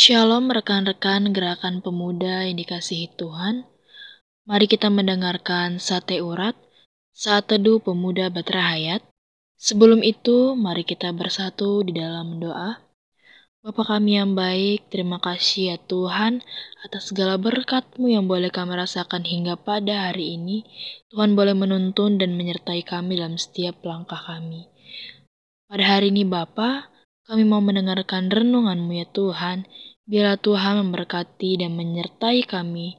Shalom rekan-rekan gerakan pemuda yang dikasihi Tuhan. Mari kita mendengarkan sate urat saat teduh pemuda Batra Hayat. Sebelum itu, mari kita bersatu di dalam doa. Bapa kami yang baik, terima kasih ya Tuhan atas segala berkat-Mu yang boleh kami rasakan hingga pada hari ini. Tuhan boleh menuntun dan menyertai kami dalam setiap langkah kami. Pada hari ini Bapa, kami mau mendengarkan renungan-Mu ya Tuhan. Biarlah Tuhan memberkati dan menyertai kami.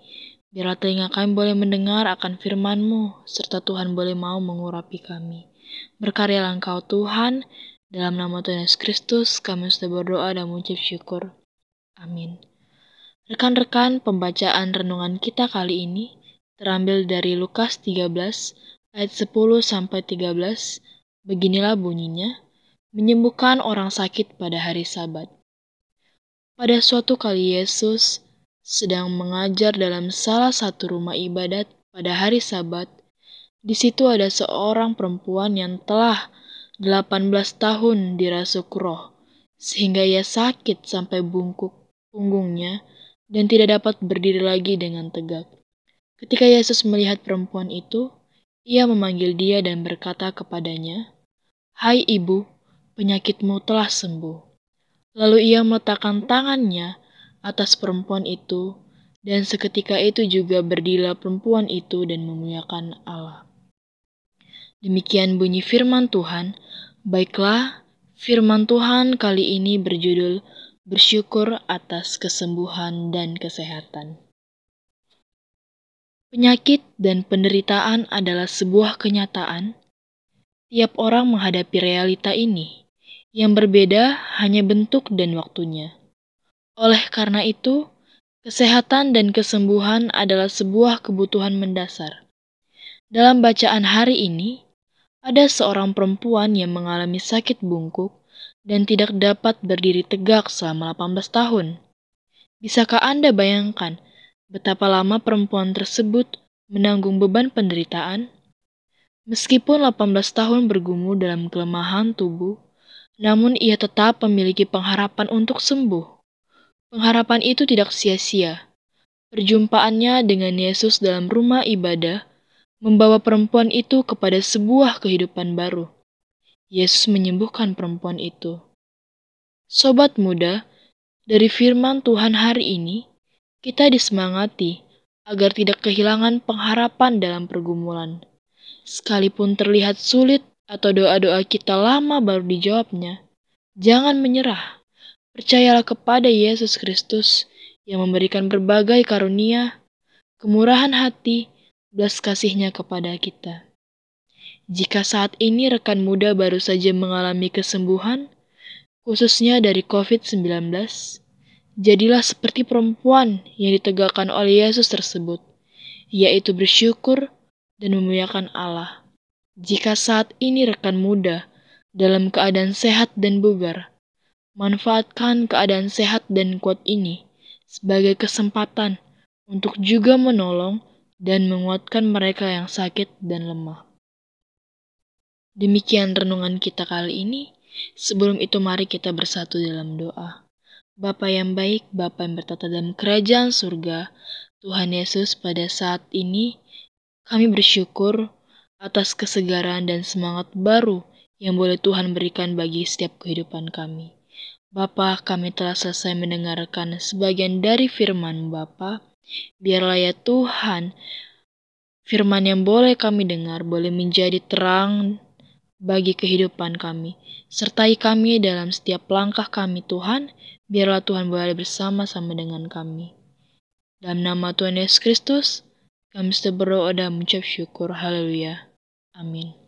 Biarlah telinga kami boleh mendengar akan firman-Mu, serta Tuhan boleh mau mengurapi kami. Berkaryalah Engkau Tuhan, dalam nama Tuhan Yesus Kristus kami sudah berdoa dan mengucap syukur. Amin. Rekan-rekan, pembacaan renungan kita kali ini terambil dari Lukas 13 ayat 10 sampai 13. Beginilah bunyinya menyembuhkan orang sakit pada hari Sabat. Pada suatu kali Yesus sedang mengajar dalam salah satu rumah ibadat pada hari Sabat. Di situ ada seorang perempuan yang telah 18 tahun dirasuk roh, sehingga ia sakit sampai bungkuk punggungnya dan tidak dapat berdiri lagi dengan tegak. Ketika Yesus melihat perempuan itu, ia memanggil dia dan berkata kepadanya, "Hai ibu, penyakitmu telah sembuh. Lalu ia meletakkan tangannya atas perempuan itu, dan seketika itu juga berdirilah perempuan itu dan memuliakan Allah. Demikian bunyi firman Tuhan. Baiklah, firman Tuhan kali ini berjudul Bersyukur atas kesembuhan dan kesehatan. Penyakit dan penderitaan adalah sebuah kenyataan. Tiap orang menghadapi realita ini yang berbeda hanya bentuk dan waktunya. Oleh karena itu, kesehatan dan kesembuhan adalah sebuah kebutuhan mendasar. Dalam bacaan hari ini, ada seorang perempuan yang mengalami sakit bungkuk dan tidak dapat berdiri tegak selama 18 tahun. Bisakah Anda bayangkan betapa lama perempuan tersebut menanggung beban penderitaan? Meskipun 18 tahun bergumul dalam kelemahan tubuh, namun ia tetap memiliki pengharapan untuk sembuh. Pengharapan itu tidak sia-sia. Perjumpaannya dengan Yesus dalam rumah ibadah membawa perempuan itu kepada sebuah kehidupan baru. Yesus menyembuhkan perempuan itu. Sobat muda, dari firman Tuhan hari ini, kita disemangati agar tidak kehilangan pengharapan dalam pergumulan. Sekalipun terlihat sulit atau doa-doa kita lama baru dijawabnya, jangan menyerah. Percayalah kepada Yesus Kristus yang memberikan berbagai karunia, kemurahan hati, belas kasihnya kepada kita. Jika saat ini rekan muda baru saja mengalami kesembuhan, khususnya dari COVID-19, jadilah seperti perempuan yang ditegakkan oleh Yesus tersebut, yaitu bersyukur dan memuliakan Allah. Jika saat ini rekan muda dalam keadaan sehat dan bugar, manfaatkan keadaan sehat dan kuat ini sebagai kesempatan untuk juga menolong dan menguatkan mereka yang sakit dan lemah. Demikian renungan kita kali ini. Sebelum itu mari kita bersatu dalam doa. Bapa yang baik, Bapa yang bertata dalam kerajaan surga, Tuhan Yesus pada saat ini kami bersyukur atas kesegaran dan semangat baru yang boleh Tuhan berikan bagi setiap kehidupan kami. Bapa, kami telah selesai mendengarkan sebagian dari firman Bapa. Biarlah ya Tuhan, firman yang boleh kami dengar boleh menjadi terang bagi kehidupan kami. Sertai kami dalam setiap langkah kami Tuhan, biarlah Tuhan boleh bersama-sama dengan kami. Dalam nama Tuhan Yesus Kristus, kami berdoa dan mengucap syukur. Haleluya. Amin.